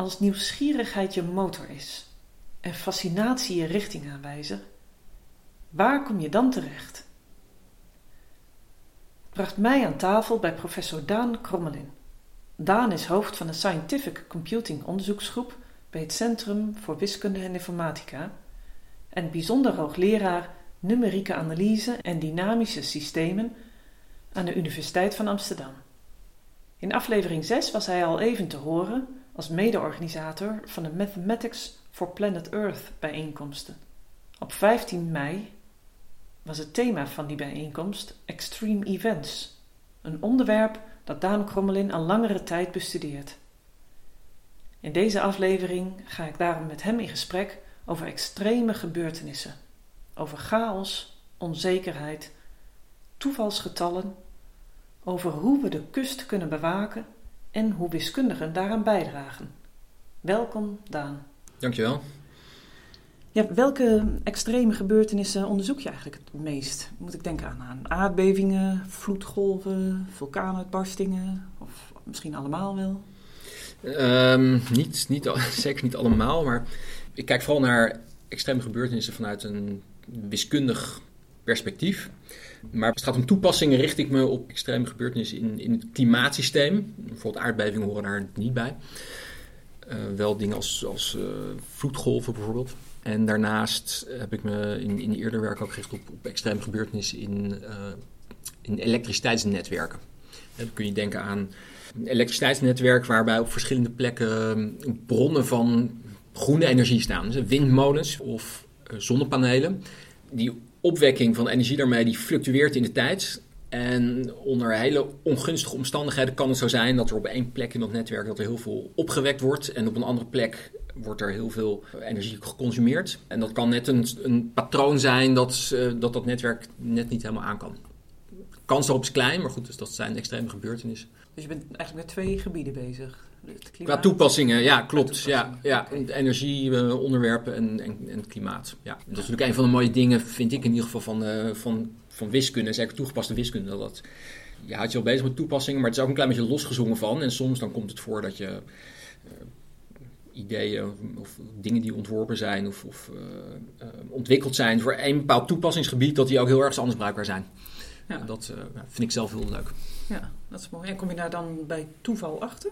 Als nieuwsgierigheid je motor is en fascinatie je richtingaanwijzer, waar kom je dan terecht? Bracht mij aan tafel bij professor Daan Krommelin. Daan is hoofd van de Scientific Computing onderzoeksgroep bij het Centrum voor Wiskunde en Informatica en bijzonder hoogleraar numerieke analyse en dynamische systemen aan de Universiteit van Amsterdam. In aflevering 6 was hij al even te horen als mede-organisator van de Mathematics for Planet Earth bijeenkomsten. Op 15 mei was het thema van die bijeenkomst Extreme Events, een onderwerp dat Daan Krommelin al langere tijd bestudeert. In deze aflevering ga ik daarom met hem in gesprek over extreme gebeurtenissen, over chaos, onzekerheid, toevalsgetallen, over hoe we de kust kunnen bewaken en hoe wiskundigen daaraan bijdragen. Welkom, Daan. Dankjewel. Ja, welke extreme gebeurtenissen onderzoek je eigenlijk het meest? Moet ik denken aan, aan aardbevingen, vloedgolven, vulkaanuitbarstingen of misschien allemaal wel? Um, niet, niet, zeker niet allemaal, maar ik kijk vooral naar extreme gebeurtenissen vanuit een wiskundig perspectief. Maar het gaat om toepassingen, richt ik me op extreme gebeurtenissen in, in het klimaatsysteem. Bijvoorbeeld aardbevingen horen daar niet bij. Uh, wel dingen als, als uh, vloedgolven bijvoorbeeld. En daarnaast heb ik me in, in eerder werk ook gericht op, extreme gebeurtenissen in, uh, in elektriciteitsnetwerken. dan kun je denken aan een elektriciteitsnetwerk waarbij op verschillende plekken bronnen van groene energie staan. Dus windmolens of zonnepanelen. Die opwekking van energie daarmee die fluctueert in de tijd. En onder hele ongunstige omstandigheden kan het zo zijn dat er op één plek in dat netwerk dat er heel veel opgewekt wordt. En op een andere plek wordt er heel veel energie geconsumeerd. En dat kan net een, een patroon zijn dat, dat dat netwerk net niet helemaal aan kan. Kans daarop is klein, maar goed, dus dat zijn extreme gebeurtenissen. Dus je bent eigenlijk met twee gebieden bezig? Qua toepassingen, ja, klopt. Ja, ja, energieonderwerpen en, en, en klimaat. Ja. Dat is natuurlijk een van de mooie dingen, vind ik in ieder geval, van, uh, van, van wiskunde. Zeker toegepaste wiskunde. Dat, je houdt je al bezig met toepassingen, maar het is ook een klein beetje losgezongen van. En soms dan komt het voor dat je uh, ideeën of dingen die ontworpen zijn of, of uh, ontwikkeld zijn voor een bepaald toepassingsgebied, dat die ook heel erg anders bruikbaar zijn. Ja. dat vind ik zelf heel leuk. Ja, dat is mooi. En kom je daar dan bij toeval achter?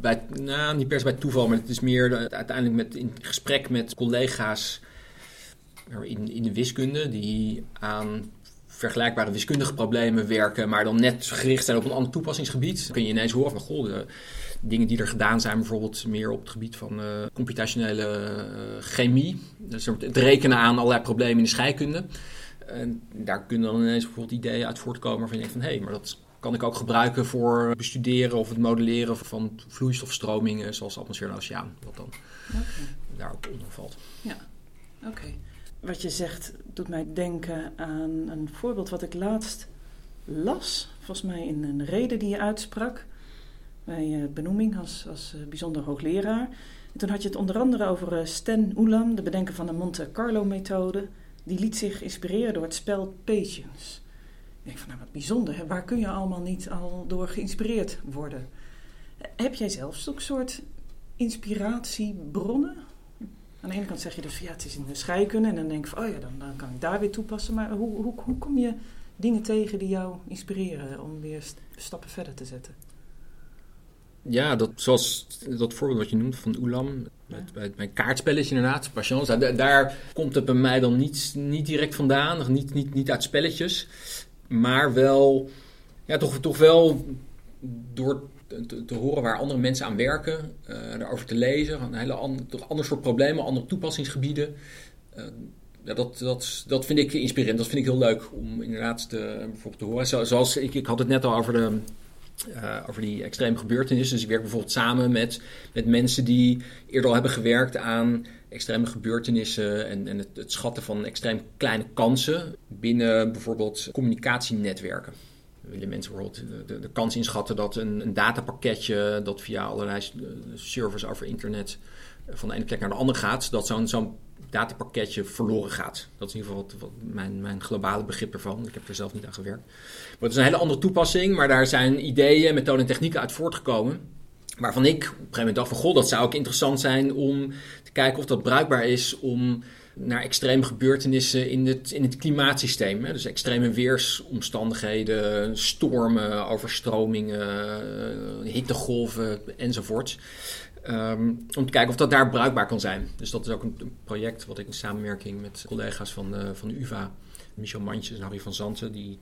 Bij, nou, niet per se bij toeval, maar het is meer uiteindelijk met, in gesprek met collega's in, in de wiskunde die aan vergelijkbare wiskundige problemen werken, maar dan net gericht zijn op een ander toepassingsgebied. Dan kun je ineens horen van, goh, de dingen die er gedaan zijn, bijvoorbeeld meer op het gebied van uh, computationele chemie. Dus het rekenen aan allerlei problemen in de scheikunde. En daar kunnen dan ineens bijvoorbeeld ideeën uit voortkomen waarvan je denkt van, hé, hey, maar dat kan ik ook gebruiken voor bestuderen of het modelleren van vloeistofstromingen zoals de atmosfeer en oceaan. Wat dan daar ook onder valt. Ja, oké. Wat je zegt doet mij denken aan een voorbeeld wat ik laatst las. Volgens mij in een reden die je uitsprak bij eh, benoeming als, als eh, bijzonder hoogleraar. En toen had je het onder andere over uh, Stan Ulam, de bedenker van de Monte Carlo-methode. Die liet zich inspireren door het spel Patience. Ik denk van, nou wat bijzonder, hè? waar kun je allemaal niet al door geïnspireerd worden? Heb jij zelf zo'n soort inspiratiebronnen? Aan de ene kant zeg je dus, ja, het is in de scheikunde. En dan denk ik van, oh ja, dan, dan kan ik daar weer toepassen. Maar hoe, hoe, hoe kom je dingen tegen die jou inspireren om weer stappen verder te zetten? Ja, dat, zoals dat voorbeeld wat je noemt van Oelam, met, bij mijn kaartspelletje inderdaad, daar, daar, komt het bij mij dan niet, niet direct vandaan, niet, niet, niet uit spelletjes maar wel, ja, toch, toch wel door te, horen waar andere mensen aan werken, uh, daarover te lezen, een hele an, toch ander soort problemen, andere toepassingsgebieden. Uh, ja, dat, dat, dat vind ik inspirerend. Dat vind ik heel leuk om inderdaad te, bijvoorbeeld te horen. Zo, zoals ik, ik had het net al over, de, uh, over die extreme gebeurtenissen. Dus ik werk bijvoorbeeld samen met, met mensen die eerder al hebben gewerkt aan extreme gebeurtenissen en, en het, het, schatten van extreem kleine kansen binnen bijvoorbeeld communicatienetwerken. We willen mensen bijvoorbeeld de, de, kans inschatten dat een, een, datapakketje dat via allerlei servers over internet van de ene plek naar de andere gaat, dat zo'n datapakketje verloren gaat. Dat is in ieder geval wat, mijn, mijn globale begrip ervan. Ik heb er zelf niet aan gewerkt. Maar het is een hele andere toepassing, maar daar zijn ideeën, methoden en technieken uit voortgekomen Waarvan ik op een gegeven moment dacht van, goh, dat zou ook interessant zijn om te kijken of dat bruikbaar is om naar extreme gebeurtenissen in het, in het klimaatsysteem. Hè? Dus extreme weersomstandigheden, stormen, overstromingen, eh, hittegolven enzovoort. Um, om te kijken of dat daar bruikbaar kan zijn. Dus dat is ook een, project wat ik in samenwerking met collega's van de, van de UvA, Michel Mandjes en Harry van Zanten, die,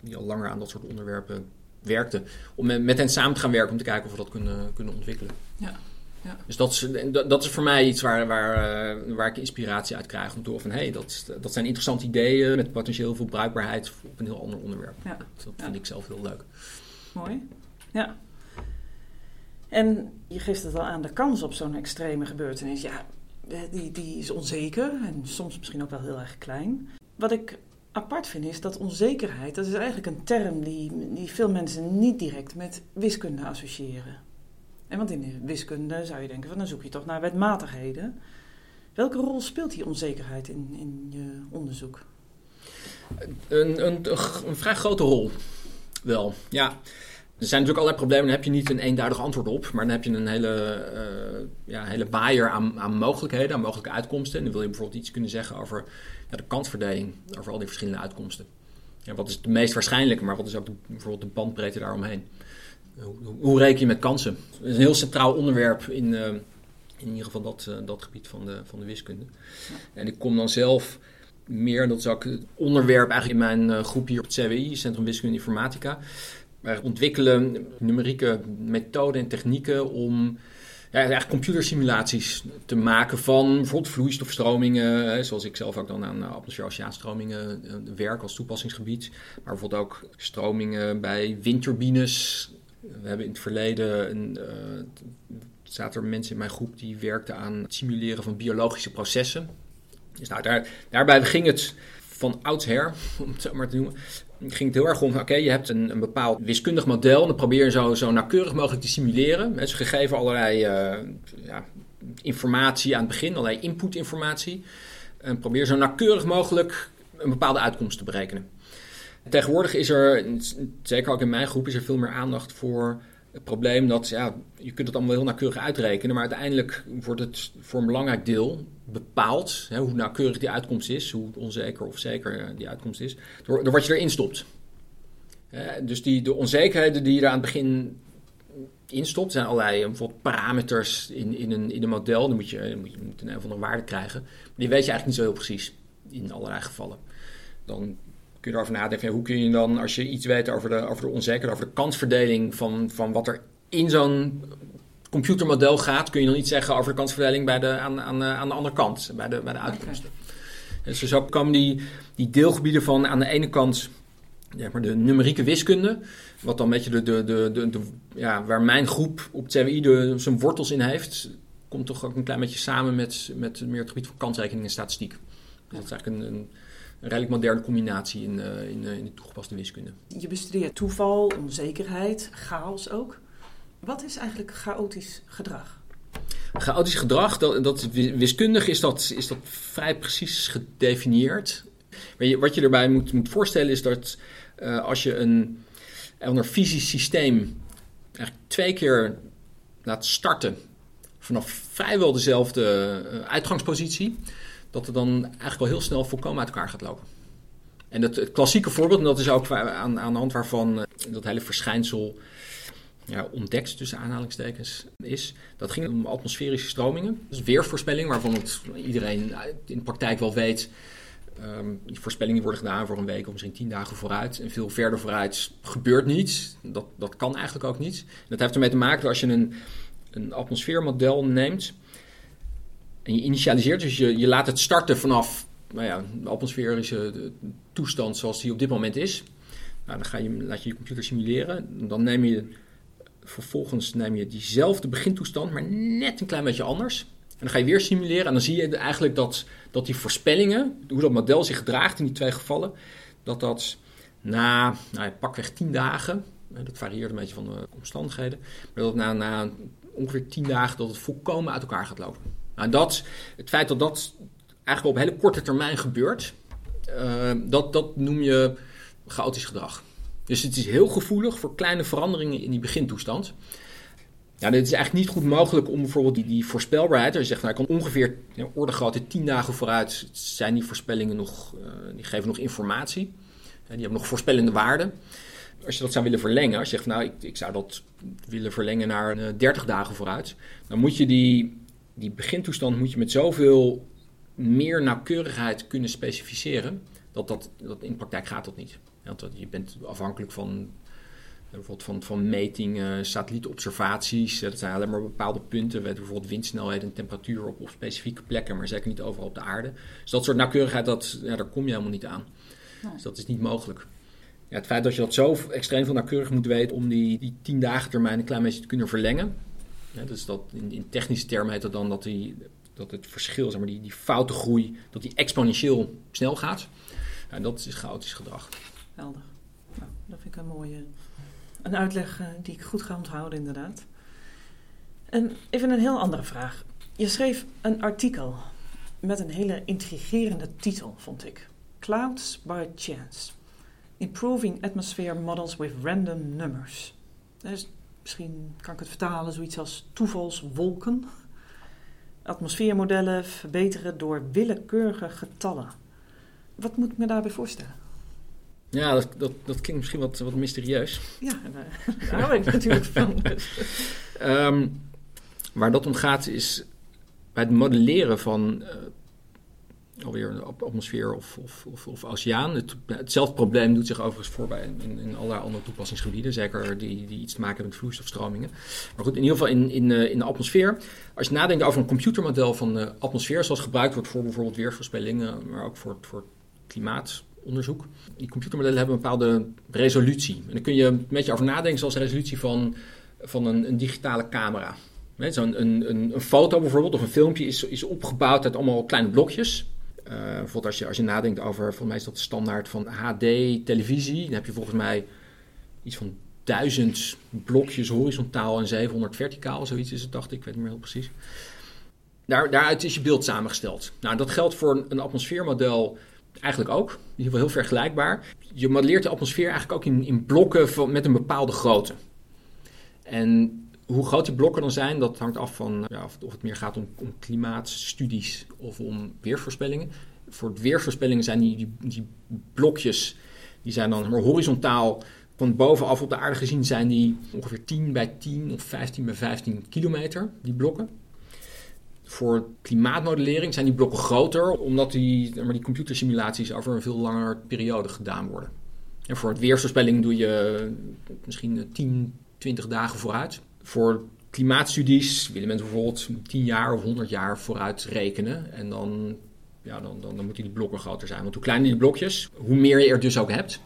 die al langer aan dat soort onderwerpen werkten, om met, hen samen te gaan werken om te kijken of we dat kunnen, kunnen ontwikkelen. Ja. Ja. Dus dat is, dat is voor mij iets waar, waar, eh, waar ik inspiratie uit krijg. Om te van, hé, hey, dat, dat zijn interessante ideeën met potentieel veel bruikbaarheid op een heel ander onderwerp. Ja. Dat vind ik zelf heel leuk. Mooi. Ja. En je geeft het al aan, de kans op zo'n extreme gebeurtenis, ja, die, die is onzeker en soms misschien ook wel heel erg klein. Wat ik apart vind is dat onzekerheid, dat is eigenlijk een term die, die veel mensen niet direct met wiskunde associëren. En want in de wiskunde zou je denken van dan zoek je toch naar wetmatigheden. Welke rol speelt die onzekerheid in, in je onderzoek? Een, een, een vrij grote rol, wel. Ja, er zijn natuurlijk allerlei problemen, daar heb je niet een eenduidig antwoord op. Maar dan heb je een hele, uh, ja, hele baaier aan, aan mogelijkheden, aan mogelijke uitkomsten. En dan wil je bijvoorbeeld iets kunnen zeggen over ja, de kansverdeling, over al die verschillende uitkomsten. Ja, wat is het meest waarschijnlijke, maar wat is ook de, bijvoorbeeld de bandbreedte daaromheen? Hoe, hoe, reken je met kansen? Dat is een heel centraal onderwerp in, uh, in ieder geval dat, uh, dat gebied van de, van de wiskunde. En ik kom dan zelf meer, dat is ook het onderwerp eigenlijk in mijn groep hier op het CWI, Centrum Wiskunde en Informatica. Wij ontwikkelen numerieke methoden en technieken om ja, computersimulaties te maken van bijvoorbeeld vloeistofstromingen, zoals ik zelf ook dan aan atmosfeer-oceaanstromingen eh, werk als toepassingsgebied, maar bijvoorbeeld ook stromingen bij windturbines. We hebben in het verleden een, zaten er mensen in mijn groep die werkten aan het simuleren van biologische processen. Dus nou, daar, daarbij ging het van oudsher, om het zo maar te noemen, ging het heel erg om, oké, je hebt een, een, bepaald wiskundig model en dan probeer je zo, zo nauwkeurig mogelijk te simuleren. Dus gegeven allerlei uh, ja, informatie aan het begin, allerlei inputinformatie. En probeer zo nauwkeurig mogelijk een bepaalde uitkomst te berekenen. Tegenwoordig is er, zeker ook in mijn groep, is er veel meer aandacht voor het probleem dat ja, je kunt het allemaal heel nauwkeurig uitrekenen, maar uiteindelijk wordt het voor een belangrijk deel bepaald, hè, hoe nauwkeurig die uitkomst is, hoe onzeker of zeker eh, die uitkomst is, door, door wat je erin stopt. dus die, de onzekerheden die je er aan het begin instopt, zijn allerlei eh, bijvoorbeeld parameters in, in, een, in een model. Dan moet je, moet je een een of andere waarde krijgen. Die weet je eigenlijk niet zo heel precies in allerlei gevallen. Dan kun je erover nadenken, hoe kun je dan, als je iets weet over de, over de onzekerheid, over de kansverdeling van, van wat er in zo'n computermodel gaat, kun je dan iets zeggen over de kansverdeling bij de, aan, aan, aan de andere kant, bij de, bij de uitkomsten. Dus zo komen die, die deelgebieden van aan de ene kant ja, maar de numerieke wiskunde, wat dan een beetje de, de, de, de, de ja, waar mijn groep op het CWI de, zijn wortels in heeft, komt toch ook een klein beetje samen met, met meer het gebied van kansrekening en statistiek. Dus dat is eigenlijk een, een een redelijk moderne combinatie in, uh, in, uh, in de toegepaste wiskunde. Je bestudeert toeval, onzekerheid, chaos ook. Wat is eigenlijk chaotisch gedrag? Chaotisch gedrag, dat, dat, wiskundig is dat, is dat vrij precies gedefinieerd. Wat je erbij moet, moet voorstellen is dat uh, als je een, een fysisch systeem eigenlijk twee keer laat starten vanaf vrijwel dezelfde uitgangspositie, dat het dan eigenlijk wel heel snel volkomen uit elkaar gaat lopen. En het, het klassieke voorbeeld, en dat is ook aan, aan de hand waarvan uh, dat hele verschijnsel ja, ontdekt, tussen aanhalingstekens, is. Dat ging om atmosferische stromingen. Dus weervoorspelling, waarvan het iedereen in de praktijk wel weet. Um, die voorspellingen worden gedaan voor een week of misschien tien dagen vooruit. En veel verder vooruit gebeurt niets. Dat, dat kan eigenlijk ook niet. Dat heeft ermee te maken dat als je een, een atmosfeermodel neemt en je initialiseert, dus je, je laat het starten vanaf nou ja, de atmosferische toestand zoals die op dit moment is. Nou, dan ga je, laat je je computer simuleren. Dan neem je vervolgens neem je diezelfde begintoestand, maar net een klein beetje anders. En dan ga je weer simuleren en dan zie je eigenlijk dat, dat die voorspellingen, hoe dat model zich gedraagt in die twee gevallen, dat dat na nou, pakweg 10 dagen, dat varieert een beetje van de omstandigheden, maar dat na, na ongeveer 10 dagen dat het volkomen uit elkaar gaat lopen. Nou, dat, het feit dat dat eigenlijk op hele korte termijn gebeurt, uh, dat, dat noem je chaotisch gedrag. Dus het is heel gevoelig voor kleine veranderingen in die begintoestand. Ja, dit is eigenlijk niet goed mogelijk om bijvoorbeeld die, die voorspelbaarheid. Als je zegt, nou, ik kan ongeveer ja, orde grootte tien dagen vooruit zijn die voorspellingen nog, uh, die geven nog informatie. En die hebben nog voorspellende waarden. Als je dat zou willen verlengen, als je zegt, nou, ik, ik zou dat willen verlengen naar uh, 30 dagen vooruit, dan moet je die, die begintoestand moet je met zoveel meer nauwkeurigheid kunnen specificeren, dat, dat, dat in de praktijk gaat dat niet. Want je bent afhankelijk van bijvoorbeeld van, van metingen, satellietobservaties. Dat zijn alleen maar bepaalde punten. Weten bijvoorbeeld windsnelheid en temperatuur op, op specifieke plekken, maar zeker niet overal op de aarde. Dus dat soort nauwkeurigheid, dat, ja, daar kom je helemaal niet aan. Dus dat is niet mogelijk. Ja, het feit dat je dat zo extreem veel nauwkeurig moet weten om die, die tien dagen termijn een klein beetje te kunnen verlengen. Ja, dus dat in, in technische termen heet dat dan dat, die, dat het verschil, zeg maar, die, die foute groei, dat die exponentieel snel gaat. Ja, dat is chaotisch gedrag. Helder. Nou, dat vind ik een mooie een uitleg uh, die ik goed ga onthouden, inderdaad. En even een heel andere vraag. Je schreef een artikel met een hele intrigerende titel, vond ik. Clouds by Chance. Improving Atmosphere Models with Random Numbers. Dus misschien kan ik het vertalen zoiets als toevalswolken. Atmosfeermodellen verbeteren door willekeurige getallen. Wat moet ik me daarbij voorstellen? Ja, dat, dat, dat klinkt misschien wat, wat mysterieus. Ja, daar hou ik natuurlijk van. um, waar dat om gaat is bij het modelleren van uh, alweer een atmosfeer of, of, of, of oceaan. Het, hetzelfde probleem doet zich overigens voor bij in, in allerlei andere toepassingsgebieden. Zeker die, die iets te maken hebben met vloeistofstromingen. Maar goed, in ieder geval in, in, uh, in de atmosfeer. Als je nadenkt over een computermodel van de atmosfeer, zoals gebruikt wordt voor bijvoorbeeld weersvoorspellingen, maar ook voor, voor klimaat onderzoek. Die computermodellen hebben een bepaalde resolutie. En dan kun je een beetje over nadenken zoals de resolutie van, van een, een digitale camera. Zo'n een, een, een, foto bijvoorbeeld of een filmpje is, is opgebouwd uit allemaal kleine blokjes. Uh, bijvoorbeeld als je, als je nadenkt over, volgens mij is dat de standaard van HD-televisie. Dan heb je volgens mij iets van duizend blokjes horizontaal en 700 verticaal. Zoiets is het, dacht ik. Ik weet niet meer heel precies. Daar, daaruit is je beeld samengesteld. Nou, dat geldt voor een, een atmosfeermodel Eigenlijk ook, in ieder geval heel vergelijkbaar. Je modelleert de atmosfeer eigenlijk ook in, in blokken van, met een bepaalde grootte. En hoe groot die blokken dan zijn, dat hangt af van ja, of, het meer gaat om, om, klimaatstudies of om weervoorspellingen. Voor weervoorspellingen zijn die, die, die blokjes, die zijn dan maar horizontaal van bovenaf op de aarde gezien zijn die ongeveer 10 bij 10 of 15 bij 15 kilometer, die blokken. Voor klimaatmodellering zijn die blokken groter, omdat die, maar die computersimulaties over een veel langer periode gedaan worden. En voor het weersvoorspelling doe je misschien 10, 20 dagen vooruit. Voor klimaatstudies willen mensen bijvoorbeeld 10 jaar of 100 jaar vooruit rekenen. En dan, ja, dan, dan, dan moeten die blokken groter zijn. Want hoe kleiner die blokjes, hoe meer je er dus ook hebt.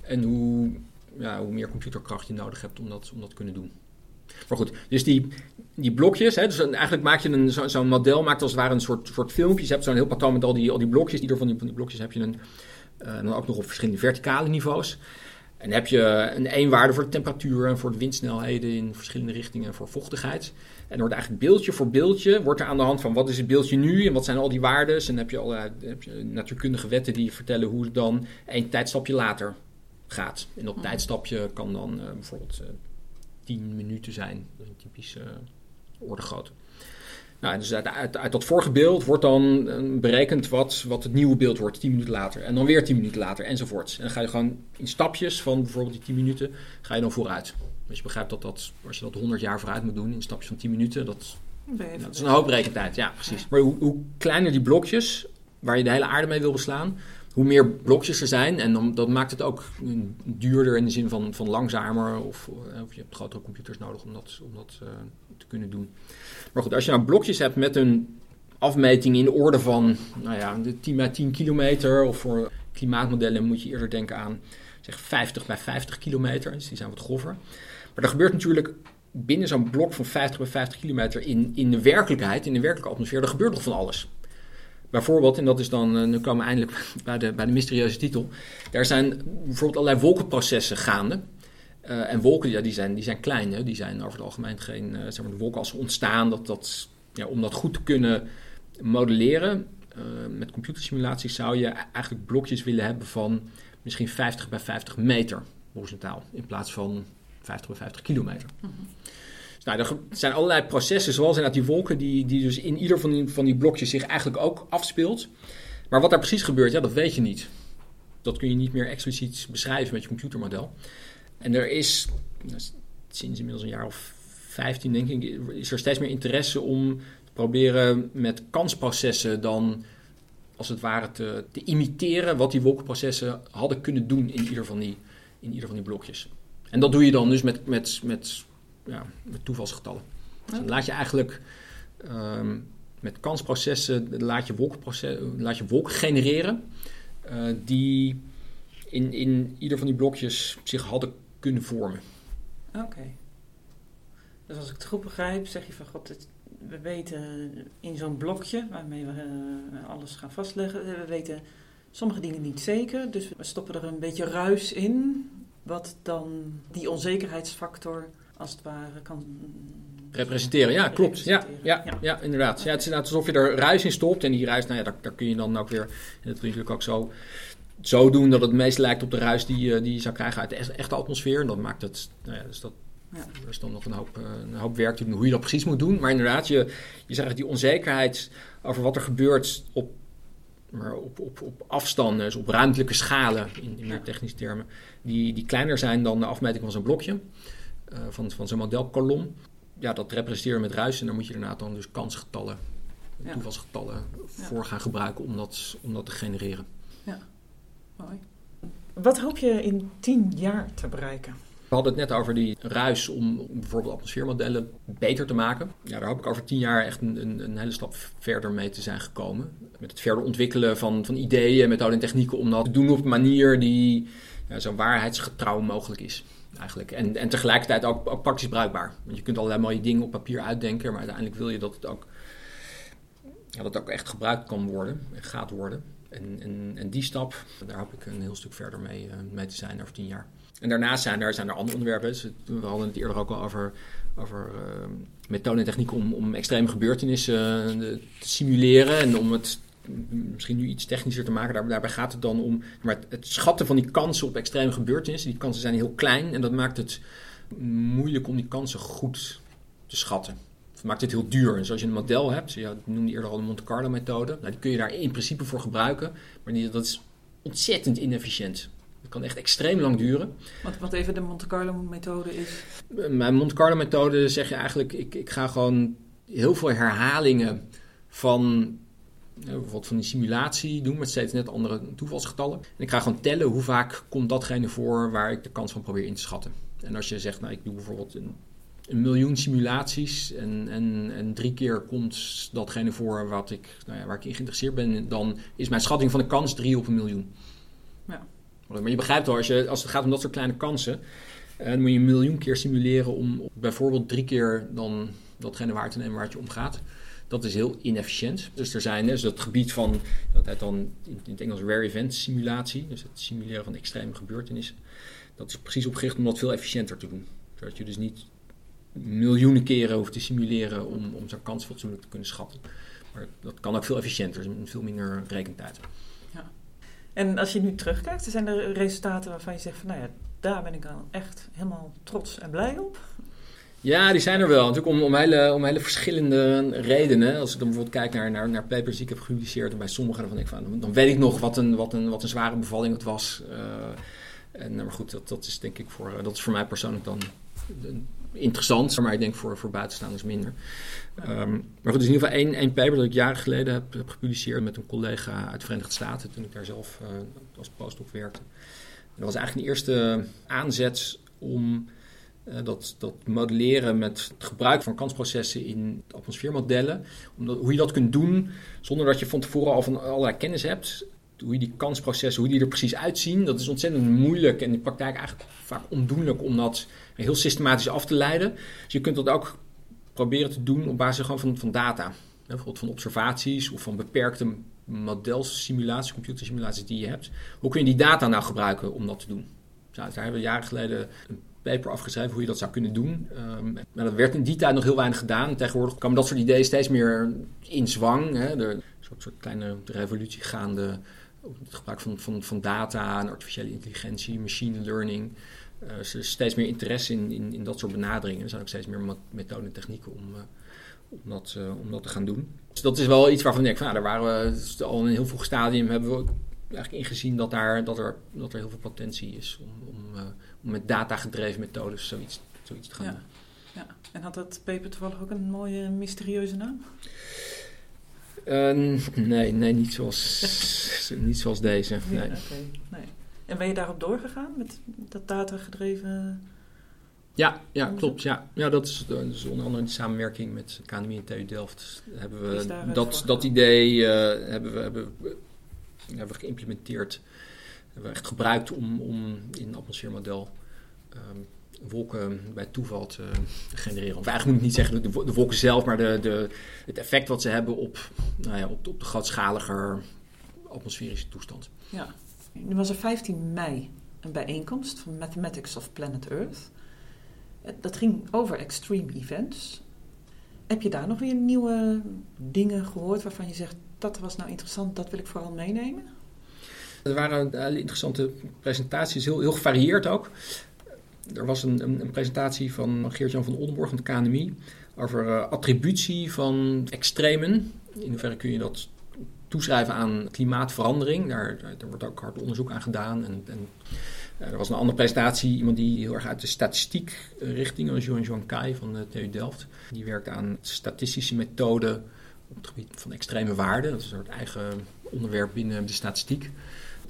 En hoe, ja, hoe meer computerkracht je nodig hebt om dat, om dat te kunnen doen. Maar goed, dus die, die blokjes, hè, dus eigenlijk maak je een, zo'n zo model, maakt als het ware een soort, soort filmpje. Je hebt zo'n heel patroon met al die, al die blokjes. Ieder van die, van die blokjes heb je een, uh, dan ook nog op verschillende verticale niveaus. En heb je een eenwaarde voor de temperatuur en voor de windsnelheden in verschillende richtingen voor vochtigheid. En wordt eigenlijk beeldje voor beeldje, wordt er aan de hand van wat is het beeldje nu en wat zijn al die waarden. En heb je, al, heb je natuurkundige wetten die vertellen hoe het dan een tijdstapje later gaat. En dat tijdstapje kan dan uh, bijvoorbeeld uh, 10 minuten zijn. Dat is een typische orde grootte. Nou, dus uit, uit, uit, dat vorige beeld wordt dan eh, berekend wat, wat het nieuwe beeld wordt 10 minuten later. En dan weer 10 minuten later enzovoorts. En dan ga je gewoon in stapjes van bijvoorbeeld die 10 minuten, ga je dan vooruit. Dus je begrijpt dat, dat als je dat 100 jaar vooruit moet doen in stapjes van 10 minuten, dat, nou, dat is een hoop rekentijd. Ja, precies. Maar hoe, hoe kleiner die blokjes, waar je de hele aarde mee wil beslaan, hoe meer blokjes er zijn. En dan, dat maakt het ook duurder in de zin van, van langzamer. Of, eh, of je hebt grotere computers nodig om dat, om dat uh, te kunnen doen. Maar goed, als je nou blokjes hebt met een afmeting in de orde van nou ja, de 10 bij 10 kilometer. Of voor klimaatmodellen moet je eerder denken aan zeg 50 bij 50 kilometer. Dus die zijn wat grover. Maar er gebeurt natuurlijk binnen zo'n blok van 50 bij 50 kilometer in, in de werkelijkheid, in de werkelijke atmosfeer, er gebeurt nog van alles. Bijvoorbeeld, en dat is dan, eh, nu komen we eindelijk bij de, bij de mysterieuze titel. Er zijn bijvoorbeeld allerlei wolkenprocessen gaande. Uh, en wolken, ja, die zijn, die zijn klein. Hè? Die zijn over het algemeen geen, uh, zeg maar, de wolken als ze ontstaan. Dat, dat, ja, om dat goed te kunnen modelleren met computersimulaties zou je eigenlijk blokjes willen hebben van misschien 50 bij 50 meter horizontaal. In plaats van 50 bij 50 kilometer. -hmm. Nou, er zijn allerlei processen, zoals inderdaad die wolken, die, die dus in ieder van die, van die blokjes zich eigenlijk ook afspeelt. Maar wat daar precies gebeurt, ja, dat weet je niet. Dat kun je niet meer expliciet beschrijven met je computermodel. En er is, sinds inmiddels een jaar of 15 denk ik, is er steeds meer interesse om te proberen met kansprocessen dan als het ware te, te imiteren wat die wolkenprocessen hadden kunnen doen in ieder van die, in ieder van die blokjes. En dat doe je dan dus met, met, met, ja, met toevalsgetallen. Dus dan laat je eigenlijk ehm, met kansprocessen laat je, wolkenprocessen, laat je wolken genereren uh, die in, in ieder van die blokjes zich hadden kunnen vormen. Oké. Dus als ik het goed begrijp, zeg je van god, we weten in zo'n blokje waarmee we uh, alles gaan vastleggen, we weten sommige dingen niet zeker, dus we stoppen er een beetje ruis in, wat dan die onzekerheidsfactor als het ware kan representeren. Ja, klopt. Ja, ja, ja. inderdaad. Ja, het is alsof je er ruis in stopt en die ruis, nou ja, daar, daar kun je dan ook weer, en dat natuurlijk ook zo zo doen dat het meest lijkt op de ruis die, eh, die je zou krijgen uit de echte atmosfeer. En dat maakt het, nou ja, dus dat, ja. er is dan nog een hoop, eh, een hoop werk te doen hoe je dat precies moet doen. Maar inderdaad, je, je zegt die onzekerheid over wat er gebeurt op, maar op, op, op afstanden, dus op ruimtelijke schalen, in, in meer technische termen, die, die kleiner zijn dan de afmeting van zo'n blokje, van, van zo'n modelkolom. Ja, dat representeren met ruis en dan moet je inderdaad dan dus kansgetallen, toevalsgetallen voor gaan gebruiken om dat, om dat te genereren. Ja. Wat hoop je in tien jaar te bereiken? We hadden het net over die ruis om bijvoorbeeld atmosfeermodellen beter te maken. Ja, daar hoop ik over tien jaar echt een, een, een, hele stap verder mee te zijn gekomen. Met het verder ontwikkelen van, van ideeën, methoden en technieken om dat te doen op een manier die ja, zo waarheidsgetrouw mogelijk is. Eigenlijk. En, en tegelijkertijd ook, praktisch bruikbaar. Want je kunt allerlei mooie dingen op papier uitdenken, maar uiteindelijk wil je dat het ook, dat ook echt gebruikt kan worden en gaat worden. En, en, en, die stap, daar hoop ik een heel stuk verder mee, uh, mee te zijn over tien jaar. En daarnaast zijn er, zijn er andere onderwerpen. Dus we hadden het eerder ook al over, over uh, en technieken om, om extreme gebeurtenissen uh, te simuleren. En om het misschien nu iets technischer te maken. Daar, daarbij gaat het dan om maar het, het, schatten van die kansen op extreme gebeurtenissen. Die kansen zijn heel klein en dat maakt het moeilijk om die kansen goed te schatten maakt dit heel duur. En zoals je een model hebt, je noemde eerder al de Monte Carlo methode, nou, die kun je daar in principe voor gebruiken, maar die, dat is ontzettend inefficiënt. Dat kan echt extreem lang duren. Wat, wat even de Monte Carlo methode is? Mijn Monte Carlo methode zeg je eigenlijk, ik, ik ga gewoon heel veel herhalingen van bijvoorbeeld van die simulatie doen met steeds net andere toevalsgetallen. En ik ga gewoon tellen hoe vaak komt datgene voor waar ik de kans van probeer in te schatten. En als je zegt, nou ik doe bijvoorbeeld een een miljoen simulaties en, en, en drie keer komt datgene voor wat ik, nou ja, waar ik in geïnteresseerd ben, dan is mijn schatting van de kans drie op een miljoen. Ja. Maar je begrijpt wel, als, je, als het gaat om dat soort kleine kansen, eh, dan moet je een miljoen keer simuleren om bijvoorbeeld drie keer dan datgene waar te nemen waar het je om gaat. Dat is heel inefficiënt. Dus er zijn dus dat gebied van, dat heet dan in het Engels rare event simulatie, dus het simuleren van extreme gebeurtenissen. Dat is precies opgericht om dat veel efficiënter te doen. Zodat je dus niet miljoenen keren hoeft te simuleren om, om zo'n kans fatsoenlijk te kunnen schatten. Maar dat kan ook veel efficiënter, veel minder rekentijd. Ja. En als je nu terugkijkt, zijn er resultaten waarvan je zegt van nou ja, daar ben ik dan echt helemaal trots en blij op? Ja, die zijn er wel. Natuurlijk om, om, hele, om hele verschillende redenen. Als ik dan bijvoorbeeld kijk naar, naar, naar papers die ik heb gepubliceerd, en bij sommige daarvan ik van, dan weet ik nog wat een, wat een, wat een zware bevalling het was. Uh, en, maar goed, dat, dat is denk ik voor, dat is voor mij persoonlijk dan interessant, maar ik denk voor, voor buitenstaanders minder. Um, maar goed, is in ieder geval één, één paper dat ik jaren geleden heb, heb, gepubliceerd met een collega uit de Verenigde Staten, toen ik daar zelf uh, als postdoc werkte. dat was eigenlijk een eerste aanzet om dat, dat modelleren met het gebruik van kansprocessen in atmosfeermodellen. Omdat, hoe je dat kunt doen zonder dat je van tevoren al van allerlei kennis hebt hoe je die kansprocessen, hoe die er precies uitzien, dat is ontzettend moeilijk en in de praktijk eigenlijk vaak ondoenlijk om dat heel systematisch af te leiden. Dus je kunt dat ook proberen te doen op basis van, van data. Bijvoorbeeld van observaties of van beperkte modelsimulaties, computersimulaties die je hebt. Hoe kun je die data nou gebruiken om dat te doen? daar hebben we jaren geleden een paper afgeschreven hoe je dat zou kunnen doen. Um, maar dat werd in die tijd nog heel weinig gedaan. Tegenwoordig komen dat soort ideeën steeds meer in zwang. Hè. Er een soort, kleine revolutie gaande het gebruik van, van, van data en artificiële intelligentie, machine learning. er is steeds meer interesse in, in, in dat soort benaderingen. Er zijn ook steeds meer methoden en technieken om, om, dat, om dat te gaan doen. Dus dat is wel iets waarvan ik denk, van, nou, daar waren we al in heel vroeg stadium hebben we eigenlijk ingezien dat, daar, dat, er, dat er heel veel potentie is om, om, om met data-gedreven methodes zoiets, zoiets te gaan ja. doen. Ja, en had dat paper toevallig ook een mooie mysterieuze naam? Uh, nee, nee niet, zoals, niet zoals deze. Nee. Ja, nee. En ben je daarop doorgegaan met dat data-gedreven... Ja, ja klopt. Ja. Ja, dat, is, dat is onder andere in samenwerking met KNMI en TU Delft. Hebben we dat, dat idee uh, hebben we, hebben, hebben we geïmplementeerd. Hebben we echt gebruikt om, om in een atmosfeermodel... Um, wolken bij toeval te genereren. Of eigenlijk moet ik niet zeggen de, de wolken zelf, maar de, de, het effect wat ze hebben op, nou ja, op, op de grootschaliger atmosferische toestand. Ja, nu was er 15 mei een bijeenkomst van Mathematics of Planet Earth. Dat ging over extreme events. Heb je daar nog weer nieuwe dingen gehoord waarvan je zegt dat was nou interessant, dat wil ik vooral meenemen? Er waren interessante presentaties, heel, heel gevarieerd ook. Er was een, een, een presentatie van Geert-Jan van Oldenborg van de KNMI over uh, attributie van extremen. In hoeverre kun je dat toeschrijven aan klimaatverandering? Daar, wordt ook hard onderzoek aan gedaan. En, en uh, er was een andere presentatie, iemand die heel erg uit de statistiek richting, Johan Johan Kai van de TU Delft. Die werkt aan statistische methoden op het gebied van extreme waarden. Dat is een soort eigen onderwerp binnen de statistiek.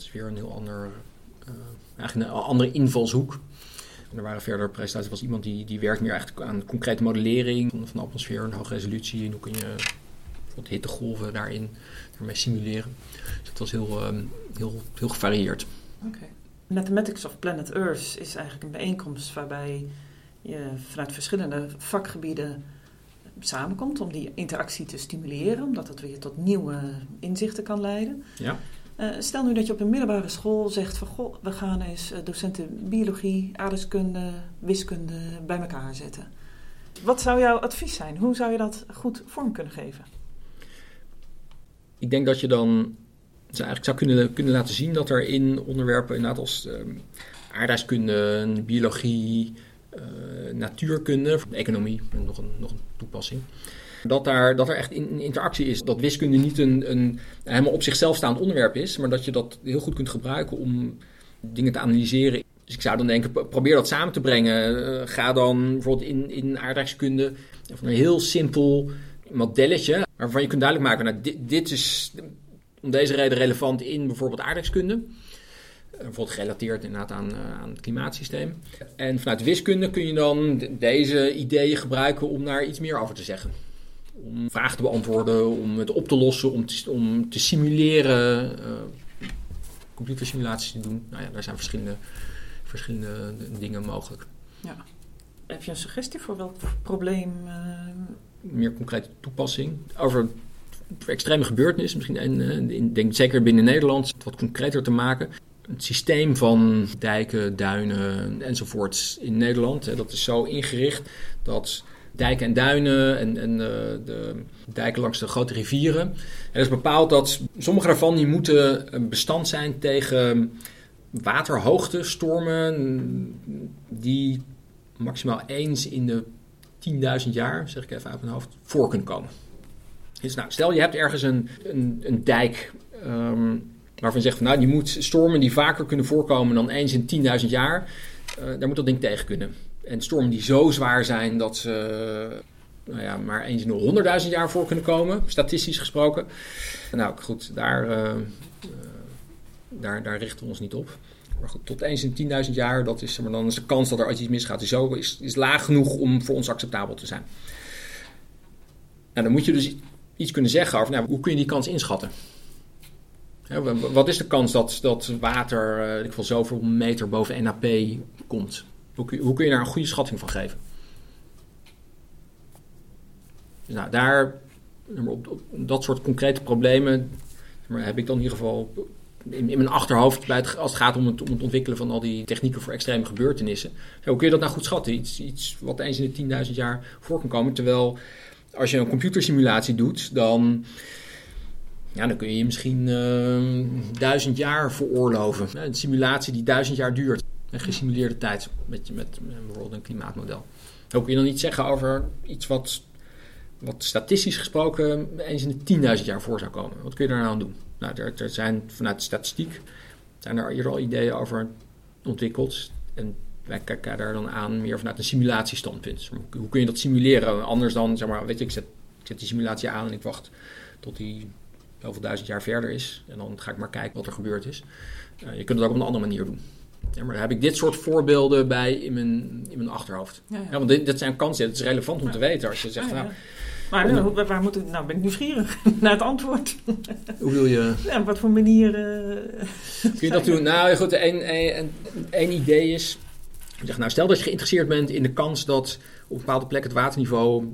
Dat is weer een heel ander, uh, eigenlijk een andere invalshoek. En er waren verder presentaties. Was iemand die, die werkt meer eigenlijk aan concrete modellering van de atmosfeer en hoge resolutie. En hoe kun je bijvoorbeeld hittegolven daarin daarmee simuleren. Dus het was heel, um, heel, heel gevarieerd. Oké. Okay. Mathematics of Planet Earth is eigenlijk een bijeenkomst waarbij je vanuit verschillende vakgebieden samenkomt om die interactie te stimuleren, omdat dat weer tot nieuwe inzichten kan leiden. Ja. Uh, stel nu dat je op een middelbare school zegt van goh, we gaan eens docenten biologie, aardrijkskunde, wiskunde bij elkaar zetten. Wat zou jouw advies zijn? Hoe zou je dat goed vorm kunnen geven? Ik denk dat je dan eigenlijk zou kunnen, kunnen laten zien dat er in onderwerpen inderdaad als uh, aardrijkskunde, biologie, uh, natuurkunde, economie, nog een, nog een toepassing. Dat, daar, dat er echt een interactie is. Dat wiskunde niet een, een helemaal op zichzelf staand onderwerp is, maar dat je dat heel goed kunt gebruiken om dingen te analyseren. Dus ik zou dan denken, probeer dat samen te brengen. Uh, ga dan bijvoorbeeld in, in aardrijkskunde van een heel simpel modelletje, waarvan je kunt duidelijk maken, nou, dit, dit is om deze reden relevant in bijvoorbeeld aardrijkskunde. Bijvoorbeeld gerelateerd inderdaad aan, uh, aan het klimaatsysteem. En vanuit wiskunde kun je dan deze ideeën gebruiken om daar iets meer over te zeggen om vragen te beantwoorden, om het op te lossen, om te, om te simuleren, uh, computersimulaties te doen. Nou ja, daar zijn verschillende, verschillende dingen mogelijk. Ja. Heb je een suggestie voor welk probleem? Uh... Meer concrete toepassing. Over extreme gebeurtenissen, misschien een, ik denk zeker binnen Nederland, wat concreter te maken. Het systeem van dijken, duinen enzovoorts in Nederland, hè, dat is zo ingericht dat dijken en duinen en, eh, de, dijken langs de grote rivieren. En dat is bepaald dat sommige daarvan die moeten bestand zijn tegen waterhoogte, stormen, die maximaal eens in de 10.000 jaar, zeg ik even uit mijn hoofd, voor kunnen komen. Dus nou, stel je hebt ergens een, een, een dijk um, waarvan je zegt, van, nou, die moet stormen die vaker kunnen voorkomen dan eens in 10.000 jaar, uh, daar moet dat ding tegen kunnen. En stormen die zo zwaar zijn dat ze nou ja, maar eens in de 100.000 jaar voor kunnen komen, statistisch gesproken. Nou goed, daar, uh, daar, daar richten we ons niet op. Maar goed, tot eens in 10.000 jaar, dat is, maar dan is de kans dat er iets misgaat, is, zo, is, is laag genoeg om voor ons acceptabel te zijn. Nou, dan moet je dus iets kunnen zeggen over nou, hoe kun je die kans inschatten. wat is de kans dat, dat water, uh, ik wil zoveel meter boven NAP komt? Hoe kun, je, hoe kun je daar een goede schatting van geven? Dus nou, daar, op, dat soort concrete problemen maar heb ik dan in ieder geval in, mijn achterhoofd bij het, als het gaat om het, ontwikkelen van al die technieken voor extreme gebeurtenissen. hoe kun je dat nou goed schatten? Iets, iets wat eens in de 10.000 jaar voor kan komen. Terwijl als je een computersimulatie doet, dan, ja, dan kun je je misschien uh, duizend jaar veroorloven. Een simulatie die duizend jaar duurt Een gesimuleerde tijd met, met, bijvoorbeeld een klimaatmodel. Ook kun je dan iets zeggen over iets wat, wat statistisch gesproken eens in de 10.000 jaar voor zou komen. Wat kun je daar nou aan doen? Nou, er, er zijn vanuit de statistiek zijn er hier al ideeën over ontwikkeld. En wij kijken daar dan aan meer vanuit een simulatiestandpunt. Hoe kun je dat simuleren? Anders dan, zeg maar, weet je, ik zet, zet die simulatie aan en ik wacht tot die zoveel duizend jaar verder is. En dan ga ik maar kijken wat er gebeurd is. Uh, je kunt het ook op een andere manier doen. Ja, maar daar heb ik dit soort voorbeelden bij in mijn, in mijn achterhoofd. Ja, ja. want dit, dit, zijn kansen, het is relevant om te weten. Als je zegt, nou, maar om, waar moet ik, nou ben ik nieuwsgierig naar het antwoord. Hoe wil je? Ja, wat voor manier... Uh, Kun je dat doen? Nou goed, één idee is... Zeg, nou, stel dat je geïnteresseerd bent in de kans dat op een bepaalde plek het waterniveau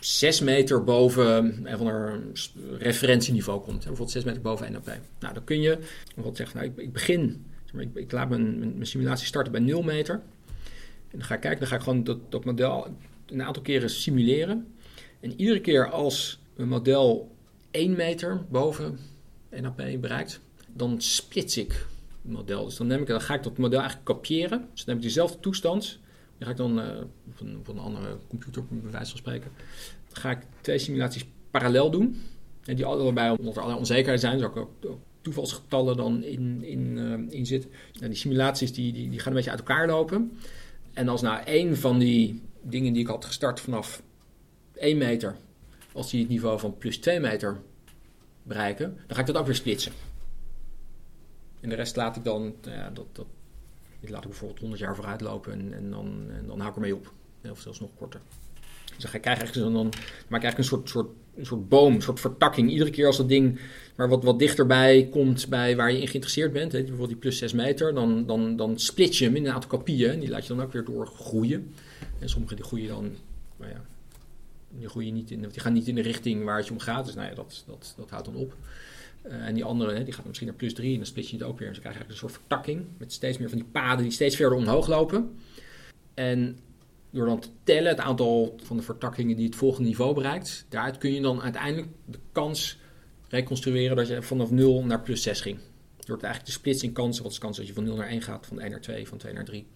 6 meter boven een van een referentieniveau komt. Bijvoorbeeld 6 meter boven NAP. Nou, dan kun je bijvoorbeeld zeggen, nou, ik, ik begin, ik, ik, laat mijn, mijn, simulatie starten bij 0 meter. En dan ga ik kijken, dan ga ik gewoon dat, dat model een aantal keren simuleren. En iedere keer als een model 1 meter boven NAP bereikt, dan splits ik het model. Dus dan, neem ik, dan ga ik dat model eigenlijk kopiëren. Dus dan neem ik dezelfde toestand. Dan ga ik dan uh, een, een, andere computer, bij wijze van spreken, dan ga ik twee simulaties parallel doen. En die allebei, omdat er allerlei onzekerheden zijn, dus ook, ook toevalsgetallen dan in, in, uh, in zitten. En die simulaties die, die, die gaan een beetje uit elkaar lopen. En als nou één van die dingen die ik had gestart vanaf 1 meter, als die het niveau van plus 2 meter bereiken, dan ga ik dat ook weer splitsen. En de rest laat ik dan, nou ja, dat, dat, laat ik bijvoorbeeld 100 jaar vooruit lopen en, en, dan, en dan hou ik ermee op. Of zelfs nog korter. Dan ik dan, maak ik eigenlijk een soort, soort, soort boom, een soort vertakking. Iedere keer als dat ding maar wat, wat dichterbij komt bij waar je in geïnteresseerd bent, hè, bijvoorbeeld die plus 6 meter, dan, dan, dan split je hem in een aantal kopieën. En die laat je dan ook weer doorgroeien. En sommige die groeien dan, nou ja, die, groeien niet in, die gaan niet in de richting waar het je om gaat. Dus nou ja, dat, dat, dat houdt dan op. Uh, en die andere, hè, die gaat misschien naar plus 3 en dan split je het ook weer. Dus dan krijg je eigenlijk een soort vertakking met steeds meer van die paden die steeds verder omhoog lopen. En door dan te tellen het aantal van de vertakkingen die het volgende niveau bereikt, daaruit kun je dan uiteindelijk de kans reconstrueren dat je vanaf 0 naar plus 6 ging. Door het eigenlijk te splitsen in kansen. Wat is de kans dat je van 0 naar 1 gaat, van 1 naar 2, van 2 naar 3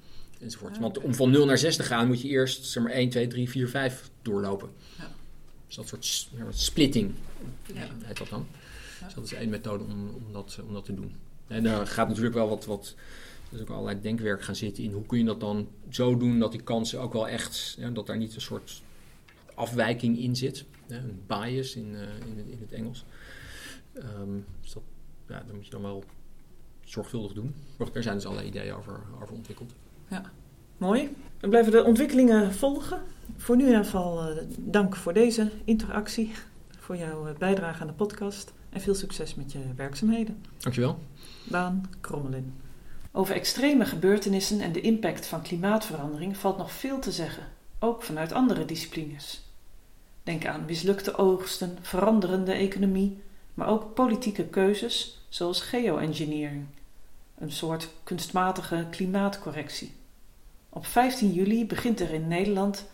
enzovoort. Ah, Want om van 0 naar 6 te gaan moet je eerst zeg maar 1, 2, 3, 4, 5 doorlopen. Ja. Dus dat soort splitting ja. heet dat dan. Ja. Dus dat is één methode om, om, dat, om dat te doen. En daar gaat natuurlijk wel wat, wat dus ook allerlei denkwerk gaan zitten in hoe kun je dat dan zo doen dat die kansen ook wel echt, ja, dat daar niet een soort afwijking in zit. een bias in, uh, in, in, het Engels. Um, dus dat, ja, dat moet je dan wel zorgvuldig doen. Maar er zijn dus allerlei ideeën over, over ontwikkeld. Ja, mooi. We blijven de ontwikkelingen volgen. Voor nu in ieder geval uh, dank voor deze interactie, voor jouw eh, bijdrage aan de podcast en veel succes met je werkzaamheden. Dankjewel. Daan Krommelin. Over extreme gebeurtenissen en de impact van klimaatverandering valt nog veel te zeggen, ook vanuit andere disciplines. Denk aan mislukte oogsten, veranderende economie, maar ook politieke keuzes zoals geoengineering, een soort kunstmatige klimaatcorrectie. Op 15 juli begint er in Nederland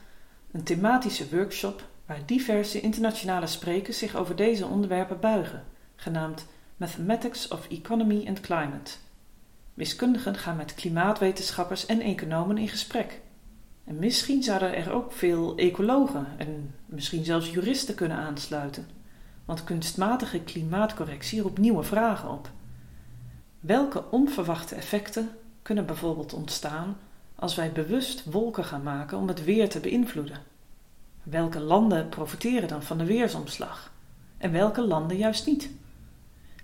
een thematische workshop waar diverse internationale sprekers zich over deze onderwerpen buigen, genaamd Mathematics of Economy and Climate. Wiskundigen gaan met klimaatwetenschappers en economen in gesprek. En misschien zouden er ook veel ecologen en misschien zelfs juristen kunnen aansluiten, want kunstmatige klimaatcorrectie roept nieuwe vragen op. Welke onverwachte effecten kunnen bijvoorbeeld ontstaan als wij bewust wolken gaan maken om het weer te beïnvloeden? Welke landen profiteren dan van de weersomslag en welke landen juist niet?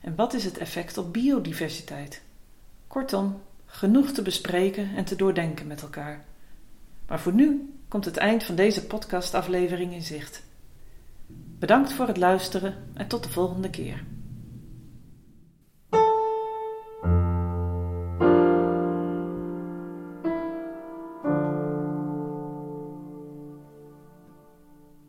En wat is het effect op biodiversiteit? Kortom, genoeg te bespreken en te doordenken met elkaar. Maar voor nu komt het eind van deze podcastaflevering in zicht. Bedankt voor het luisteren en tot de volgende keer.